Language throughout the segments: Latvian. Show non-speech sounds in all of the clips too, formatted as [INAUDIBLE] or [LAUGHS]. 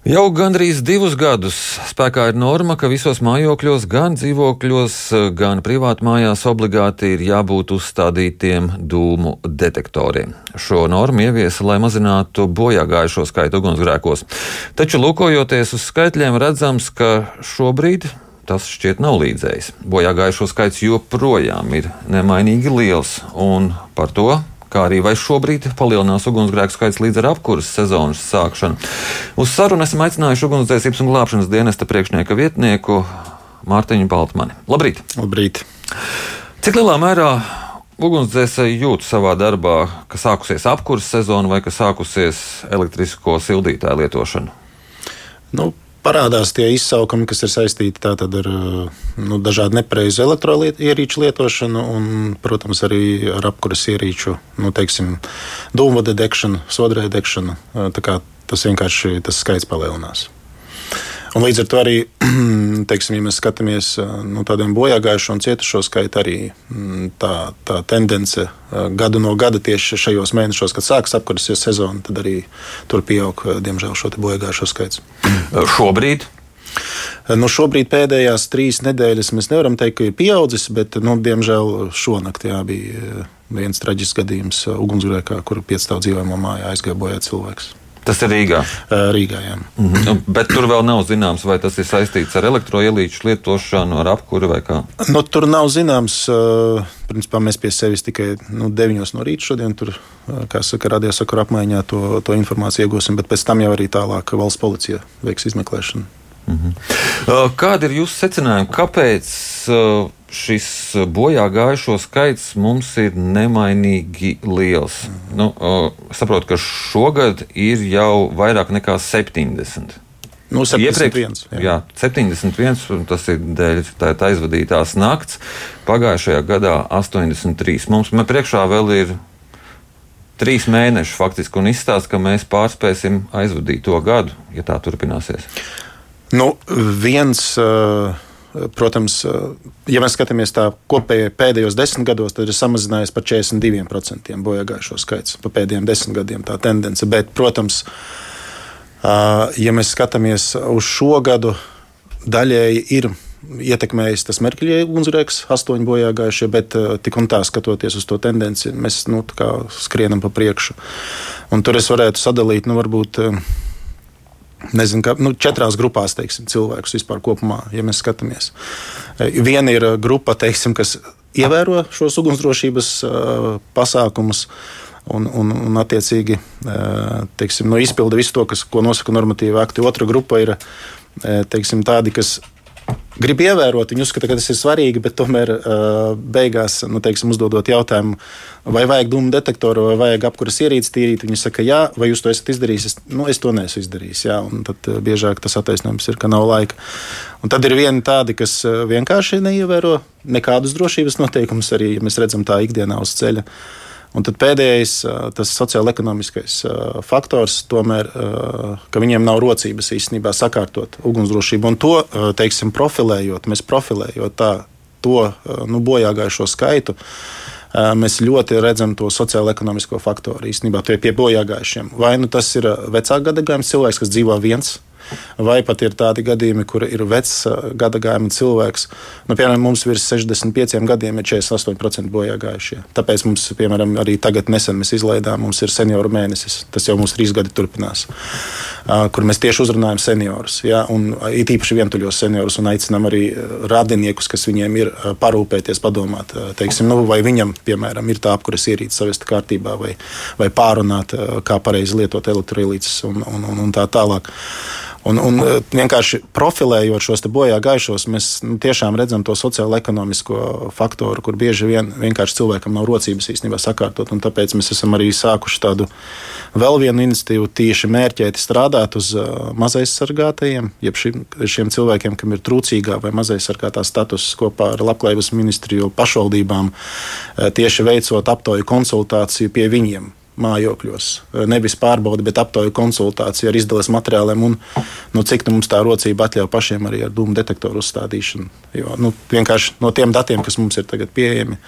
Jau gandrīz divus gadus spēkā ir norma, ka visos mājokļos, gan dzīvokļos, gan privātmājās obligāti ir jābūt uzstādītiem dūmu detektoriem. Šo normu ieviesa, lai mazinātu bojā gājušo skaitu ugunsgrēkos. Taču, lūkojoties uz skaitļiem, redzams, ka šobrīd tas šķiet nav līdzējis. Bojā gājušo skaits joprojām ir nemainīgi liels, un par to kā arī vai šobrīd palielinās ugunsgrēku skaits līdz ar apkuras sezonas sākšanu. Uz sarunu esam aicinājuši ugunsdzēsības un glābšanas dienesta priekšnieka vietnieku Mārtiņu Baltmani. Labrīt! Labrīt! Cik lielā mērā ugunsdzēsēji jūt savā darbā, ka sākusies apkuras sezona vai ka sākusies elektrisko sildītāju lietošana? Nu, parādās tie izsaukumi, kas ir saistīti ar nu, dažādu nepareizu elektroierīču lietošanu un, protams, arī ar apkuras ierīču, nu, teiksim, dūmvada degšanu, sodrē degšanu. Tas vienkārši tas skaits palielinās. Un līdz ar to arī, [CLEARS THROAT] teiksim, ja mēs skatāmies nu, tādiem bojāgājušo un cietušo skaitu, arī tā, tā tendence gadu no gada tieši šajos mēnešos, kad sākas apkurses sezona, tad arī tur pieaug, diemžēl, šo bojāgājušo skaits. Šobrīd Nu, šobrīd pēdējās trīs nedēļas mēs nevaram teikt, ka ir pieaudzis, bet, nu, diemžēl, šonakt jā, bija viens traģisks gadījums ugunsgrēkā, kur piecstāv dzīvojamā mājā aizgāja bojā cilvēks. Tas ir Rīgā. Rīgā jā. Mm -hmm. Bet tur vēl nav zināms, vai tas ir saistīts ar elektroenerģiju lietošanu, ar apkuri vai kā. Nu, tur nav zināms. Principā mēs pie sevis tikai nu, 9 no rīta šodien tur, kā saka, radiosakaru apmaiņā to, to informāciju iegūsim, bet pēc tam jau arī tālāk valsts policija veiks izmeklēšanu. -hmm. Kādi ir jūsu secinājumi? Kāpēc šis bojā gājušo skaits mums ir nemainīgi liels? -hmm. nu, saprotu, ka šogad ir jau vairāk nekā 70. Nu, 71. Iepriekš, jā. jā, 71. Tas ir dēļ tā, tā aizvadītās nakts. Pagājušajā gadā 83. Mums priekšā vēl ir trīs mēneši faktiski, un izstāsta, ka mēs pārspēsim aizvadīt to gadu, ja tā turpināsies. Nu, viens, eh, protams, eh, ja mēs skatāmies tā kopēji pēdējos desmit gados, tad ir samazinājies par 42% bojāgājušo skaits pa pēdējiem desmit gadiem tā tendence. Bet, protams, eh, ja mēs skatāmies uz šo gadu, daļēji ir ietekmējis tas Merkeļa ugunsgrēks, astoņi bojā gājušie, bet tik un tā skatoties uz to tendenci, mēs nu, skrienam pa priekšu. Un tur es varētu sadalīt, nu, varbūt nezinu, kā, nu, četrās grupās teiksim, cilvēkus vispār kopumā, ja mēs skatāmies. E, viena ir grupa, teiksim, kas ievēro šos ugunsdrošības uh, pasākumus. Un, un, un attiecīgi, teiksim, nu, izpilda visu to, kas, ko nosaka normatīva akti. Otra grupa ir teiksim, tādi, kas grib ievērot, viņi uzskata, ka tas ir svarīgi, bet tomēr uh, beigās, nu, teiksim, uzdodot jautājumu, vai vajag dūmu detektoru, vai vajag apkuras ierīci tīrīt, viņi saka, jā, vai jūs to esat izdarījis? Es, nu, es to neesmu izdarījis. Jā, un tad uh, biežāk tas attaisnojums ir, ka nav laika. Un tad ir vieni tādi, kas uh, vienkārši neievēro nekādus drošības noteikumus, arī ja mēs redzam tā ikdienā uz ceļa. Un tad pēdējais, tas sociālais-ekonomiskais faktors, tomēr, ka viņiem nav rocības īstenībā sakārtot ugunsdrošību. Un to, teiksim, profilējot, mēs profilējot tā, to nu, bojāgājušo skaitu, mēs ļoti redzam to sociālo-ekonomisko faktoru īstenībā pie bojāgājušiem. Vai nu tas ir vecāka gadagājuma cilvēks, kas dzīvo viens vai pat ir tādi gadījumi, kur ir vecs gada gājuma cilvēks. Nu, piemēram, mums virs 65 gadiem ir 48% bojā gājušie. Tāpēc mums, piemēram, arī tagad nesen mēs izlaidām, mums ir senioru mēnesis. Tas jau mums trīs gadi turpinās, kur mēs tieši uzrunājam seniorus. Ja, un it īpaši vientuļos seniorus un aicinām arī radiniekus, kas viņiem ir parūpēties, padomāt, teiksim, nu, vai viņam, piemēram, ir tā apkuras ierīce savest kārtībā vai, vai pārunāt, kā pareizi lietot elektroenerģijas un, un, un, un tā tālāk. Un, un e, vienkārši profilējot šos bojā gājušos, mēs nu, tiešām redzam to sociālo-ekonomisko faktoru, kur bieži vien vienkārši cilvēkam nav rocības īstenībā sakārtot. Tāpēc mēs esam arī sākuši tādu vēl vienu iniciatīvu, tieši mērķēti strādāt uz e, mazaizsargātajiem, jeb šim, šiem cilvēkiem, kam ir trūcīgā vai mazaizsargātā status kopā ar Labklājības ministriju pašvaldībām, e, tieši veicot aptauju konsultāciju pie viņiem mājokļos. Nevis pārbaudi, bet aptauju konsultāciju ar izdales materiāliem un nu, cik nu, mums tā rocība atļauj pašiem arī ar dūmu detektoru uzstādīšanu. Jo, nu, vienkārši no tiem datiem, kas mums ir tagad pieejami.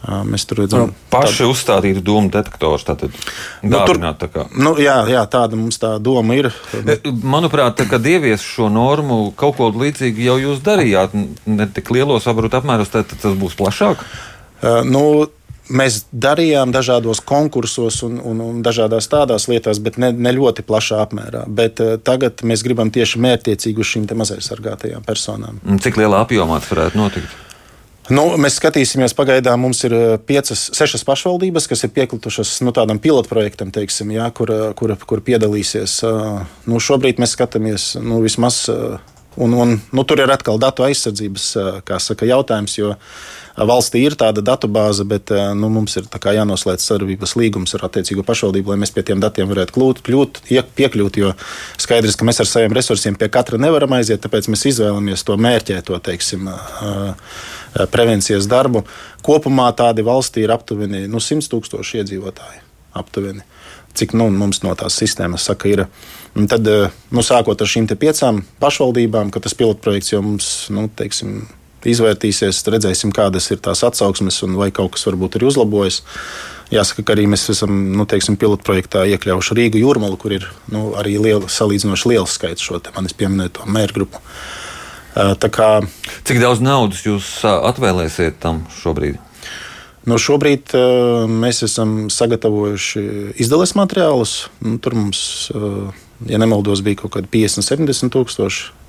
Mēs tur redzam, nu, paši tādu... uzstādītu dūmu detektorus. Nu, tur, tā nu, jā, jā, tāda mums tā doma ir. Manuprāt, kad ievies šo normu, kaut ko līdzīgu jau jūs darījāt, ne tik lielos varbūt apmēros, tad tas būs plašāk. Uh, nu, mēs darījām dažādos konkursos un, un, un dažādās tādās lietās, bet ne, ne ļoti plašā apmērā. Bet uh, tagad mēs gribam tieši mērķiecīgi uz šīm mazaisargātajām personām. Cik lielā apjomā tas varētu notikt? Nu, mēs skatīsimies, pagaidām mums ir uh, piecas, sešas pašvaldības, kas ir piekritušas nu, tādam pilotprojektam, teiksim, jā, kur, uh, kur, kur piedalīsies. Uh, nu, šobrīd mēs skatāmies nu, vismaz. Un, un, nu, tur ir atkal datu aizsardzības saka, jautājums, jo uh, valstī ir tāda datubāze, bet nu, mums ir jānoslēdz sadarbības līgums ar attiecīgo pašvaldību, lai mēs pie tiem datiem varētu klūt, kļūt, piekļūt. Jo skaidrs, ka mēs ar saviem resursiem pie katra nevaram aiziet, tāpēc mēs izvēlamies to mērķēto teiksim, prevencijas darbu. Kopumā tādi valstī ir aptuveni nu, 100 tūkstoši iedzīvotāji. Aptuveni. Cik nu, mums no tās sistēmas saka, ir. Un tad, nu, sākot ar šīm piecām pašvaldībām, ka tas pilotprojekts jau mums, nu, teiksim, izvērtīsies, redzēsim, kādas ir tās atsauksmes un vai kaut kas varbūt ir uzlabojis. Jāsaka, ka arī mēs esam nu, teiksim, pilotprojektā iekļaujuši Rīgu jūrmalu, kur ir nu, arī liela, salīdzinoši liels skaits šo manis pieminēto mēru grupu. Kā, Cik daudz naudas jūs atvēlēsiet tam šobrīd? No nu, šobrīd uh, mēs esam sagatavojuši izdales materiālus. Nu, tur mums, uh, ja nemaldos, bija kaut kādi 50, 70 tūkstoši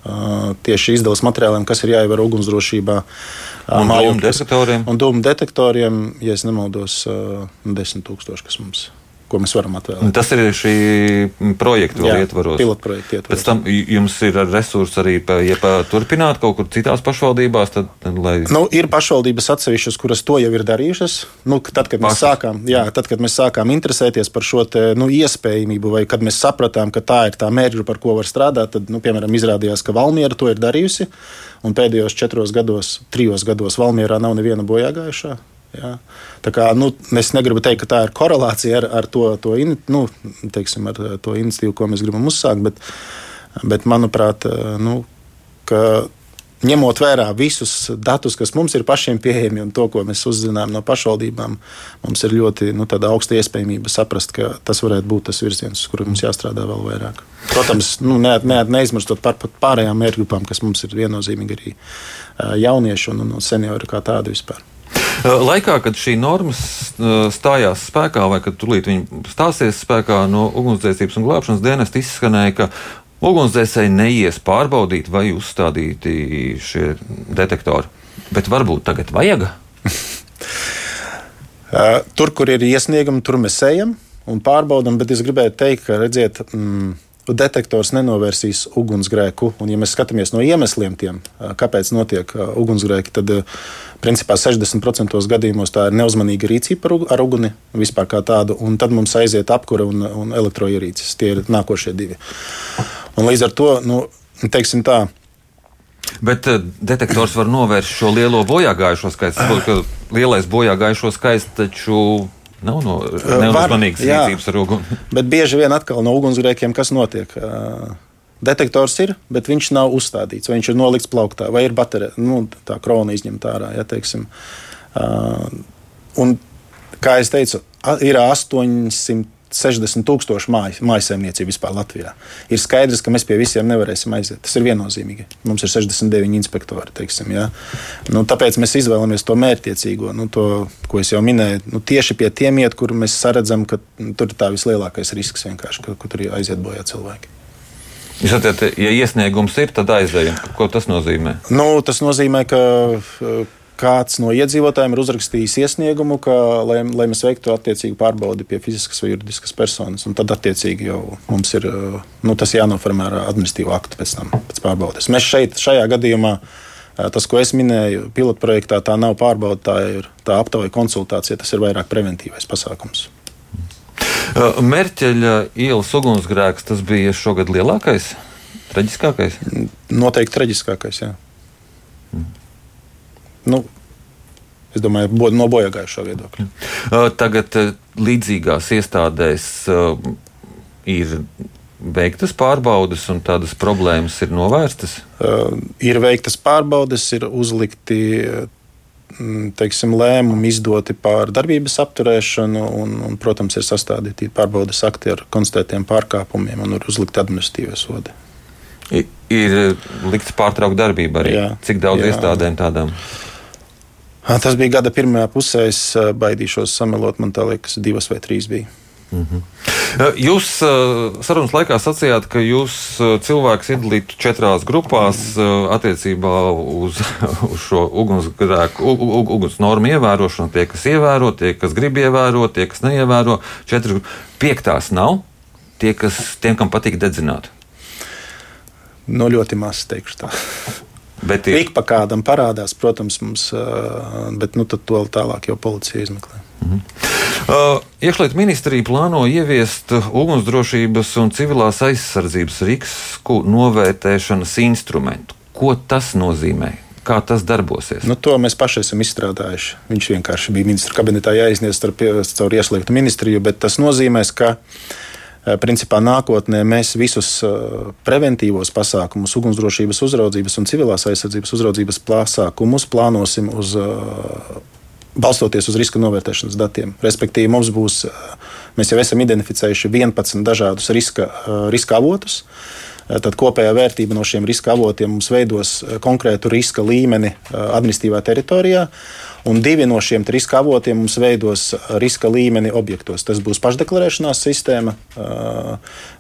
tieši izdevuma materiāliem, kas ir jāievēro ugunsdrošībā. Un dūmu detektoriem. Un dūmu detektoriem, ja nemaldos, 10 tūkstoši, kas mums ir ko mēs varam atvēlēt. Tas ir šī projekta Jā, ietvaros. Pilotprojekta ietvaros. Pēc tam jums ir resursi arī, ja turpināt kaut kur citās pašvaldībās. Tad, lai... nu, ir pašvaldības atsevišķas, kuras to jau ir darījušas. Nu, tad, kad mēs, sākām, jā, tad, kad mēs sākām interesēties par šo te, nu, iespējamību, vai kad mēs sapratām, ka tā ir tā mērķa, par ko var strādāt, tad, nu, piemēram, izrādījās, ka Valmiera to ir darījusi. Un pēdējos četros gados, trijos gados Valmierā nav neviena bojāgājušā. Ja? Kā, nu, es negribu teikt, ka tā ir korelācija ar, ar, to, to, in, nu, teiksim, ar to iniciatīvu, ko mēs gribam uzsākt. Bet, bet manuprāt, nu, ņemot vērā visus datus, kas mums ir pašiem pieejami un to, ko mēs uzzinām no pašvaldībām, mums ir ļoti nu, augsta iespējamība saprast, ka tas varētu būt tas virziens, uz kuru mums jāstrādā vēl vairāk. Protams, nu, ne, ne, neizmirstot par pārējām mērķgrupām, kas mums ir viennozīmīgi arī jaunieši un, un seniori kā tādi vispār. Eh, laikā, kad šī norma eh, stājās spēkā, vai kad tūlīt viņa stāsies spēkā no ugunsdzēsības un glābšanas dienesta, izskanēja, ka ugunsdzēsēji neies pārbaudīt, vai uzstādīti šie detektori. Bet varbūt tagad vajag? [LAUGHS] Eh, tur, kur ir iesniegumi, tur mēs ejam un pārbaudām, bet es gribēju teikt, ka redziet, mm, detektors nenovērsīs ugunsgrēku. Un, ja mēs skatāmies no iemesliem, tiem, kāpēc notiek ugunsgrēki, tad principā 60% gadījumos tā ir neuzmanīga rīcība ar uguni vispār kā tādu, un tad mums aiziet apkura un, un elektroierīces. Tie ir nākošie divi. Un līdz ar to, nu, teiksim tā. Bet detektors var novērst šo lielo bojāgājušo skaitu. Lielais bojāgājušo skaits taču Nav no neuzmanīgas rīcības ar uguni. [LAUGHS] Bet bieži vien atkal no ugunsgrēkiem kas notiek? Detektors ir, bet viņš nav uzstādīts, vai viņš ir nolikts plauktā, vai ir baterija, nu, tā krona izņemta ārā. Ja, teiksim. un, kā jau teicu, ir 800 60 tūkstoši māj, mājsaimniecību vispār Latvijā. Ir skaidrs, ka mēs pie visiem nevarēsim aiziet. Tas ir viennozīmīgi. Mums ir 69 inspektori. Teiksim, ja? nu, tāpēc mēs izvēlamies to mērķiecīgo, nu, to, ko es jau minēju. Nu, tieši pie tiem iet, kur mēs redzam, ka nu, tur ir tā vislielākais risks vienkārši, ka, ka tur aiziet bojā cilvēki. Jūs saprotat, ja iesniegums ir, tad aizējam. Ko tas nozīmē? Nu, tas nozīmē, ka kāds no iedzīvotājiem ir uzrakstījis iesniegumu, ka, lai, lai mēs veiktu attiecīgu pārbaudi pie fiziskas vai juridiskas personas. Tad, attiecīgi, jau mums ir nu, tas jānoformē ar administratīvu aktu pēc tam, pēc pārbaudes. Mēs šeit, šajā gadījumā, tas, ko es minēju, pilotprojektā, tā nav pārbauda, tā ir tā aptauja konsultācija, tas ir vairāk preventīvais pasākums. Merķeļa ielas ugunsgrēks tas bija šogad lielākais, traģiskākais? Noteikti traģiskākais, jā. Mm. Nu, Es domāju, no bojāgājušā viedokļa. Tagad līdzīgās iestādēs ir veiktas pārbaudes un tādas problēmas ir novērstas? Ir veiktas pārbaudes, ir uzlikti teiksim, lēmumi izdoti par darbības apturēšanu, un, un, protams, ir sastādīti pārbaudas akti ar konstatētiem pārkāpumiem un ir uzlikti administratīvie sodi. Ir likts pārtraukt darbību arī. Jā, Cik daudz jā. iestādēm tādām? Tas bija gada pirmajā pusē. Es baidīšos samelot, man liekas, divas vai trīs bija. Mm -hmm. Jūs sarunas laikā sacījāt, ka jūs cilvēks iedalītu četrās grupās attiecībā uz, [LAUGHS] uz šo ugunsgrēku, uguns normu ievērošanu. Tie, kas ievēro, tie, kas grib ievērot, tie, kas neievēro. Četri piektās nav tie, kas, tiem, kam patīk dedzināt. No nu, ļoti maz, teikšu tā. [LAUGHS] Bet ir... Ik pa kādam parādās, protams, mums, bet nu, to tālāk jau policija izmeklē. -hmm. uh, Iekšlietu ministrija plāno ieviest ugunsdrošības un civilās aizsardzības risku novērtēšanas instrumentu. Ko tas nozīmē? Kā tas darbosies? Nu, to mēs paši esam izstrādājuši. Viņš vienkārši bija ministra kabinetā jāizniedz caur ieslēgtu ministriju, bet tas nozīmē, ka uh, principā nākotnē mēs visus eh, preventīvos pasākumus, ugunsdrošības uzraudzības un civilās aizsardzības uzraudzības pasākumus plānosim uz, eh, balstoties uz riska novērtēšanas datiem. Respektīvi, mums būs, mēs jau esam identificējuši 11 dažādus riska, riska avotus. Tad kopējā vērtība no šiem riska avotiem mums veidos konkrētu riska līmeni administratīvā teritorijā. Un divi no šiem riska avotiem mums veidos riska līmeni objektos. Tas būs pašdeklarēšanās sistēma,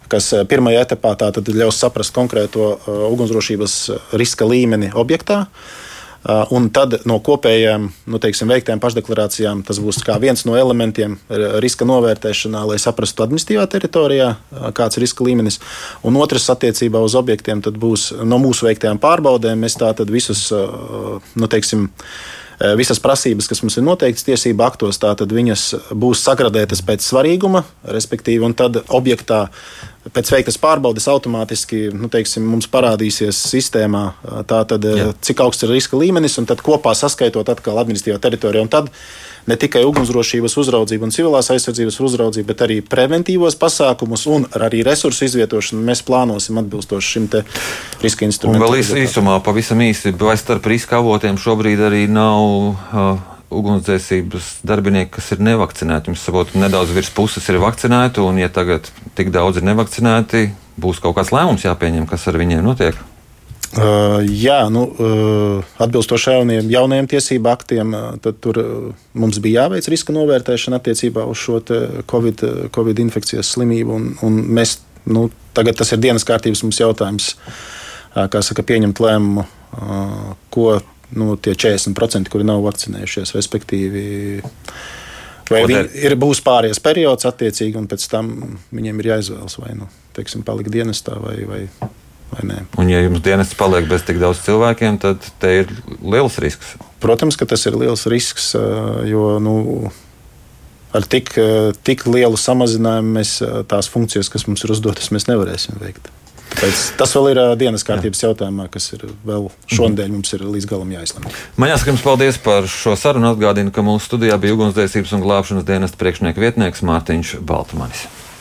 kas pirmajā etapā ļaus saprast konkrēto ugunsdrošības riska līmeni objektā. Un tad no kopējām nu, teiksim, veiktām pašdeklarācijām tas būs viens no elementiem riska novērtēšanā, lai saprastu administratīvā teritorijā, kāds ir riska līmenis. Un otrs, attiecībā uz objektiem, būs no mūsu veiktajām pārbaudēm. Mēs tātad visus, nu, teiksim, visas prasības, kas mums ir noteiktas tiesību aktos, tātad viņas būs sagradētas pēc svarīguma, respektīvi, un tad objektā pēc veiktas pārbaudes automātiski nu, teiksim, mums parādīsies sistēmā, tātad, Jā. cik augsts ir riska līmenis, un tad kopā saskaitot atkal administratīvā teritorija ne tikai ugunsdrošības uzraudzību un civilās aizsardzības uzraudzību, bet arī preventīvos pasākumus un arī resursu izvietošanu mēs plānosim atbilstoši šim riska instrumentam. Vēl īsumā, pavisam īsi, vai starp riska avotiem šobrīd arī nav. Uh, ugunsdzēsības darbinieki, kas ir nevakcinēti. Jums saprot, nedaudz virs puses ir vakcinēti, un ja tagad tik daudz ir nevakcinēti, būs kaut kāds lēmums jāpieņem, kas ar viņiem notiek. Uh, jā, nu, uh, atbilstoši jauniem, jaunajiem tiesību aktiem, uh, tad tur uh, mums bija jāveic riska novērtēšana attiecībā uz šo COVID, COVID infekcijas slimību. Un, un mēs, nu, tagad tas ir dienas kārtības mums jautājums, kā saka, pieņemt lēmumu, uh, ko nu, tie 40%, kuri nav vakcinējušies, respektīvi. Vai viņi ir būs pāries periods, attiecīgi, un pēc tam viņiem ir jāizvēlas vai nu, teiksim, palikt dienestā vai, vai Un, ja jums dienests paliek bez tik daudz cilvēkiem, tad te ir liels risks. Protams, ka tas ir liels risks, jo nu, ar tik, tik lielu samazinājumu mēs tās funkcijas, kas mums ir uzdotas, mēs nevarēsim veikt. Tāpēc tas vēl ir dienas kārtības Jā. jautājumā, kas ir vēl šonadēļ mhm. mums ir līdz galam jāizlemj. Man jāsaka jums paldies par šo sarunu. Atgādinu, ka mūsu studijā bija ugunsdzēsības un glābšanas dienesta priekšnieka vietnieks Mārtiņš Baltumanis.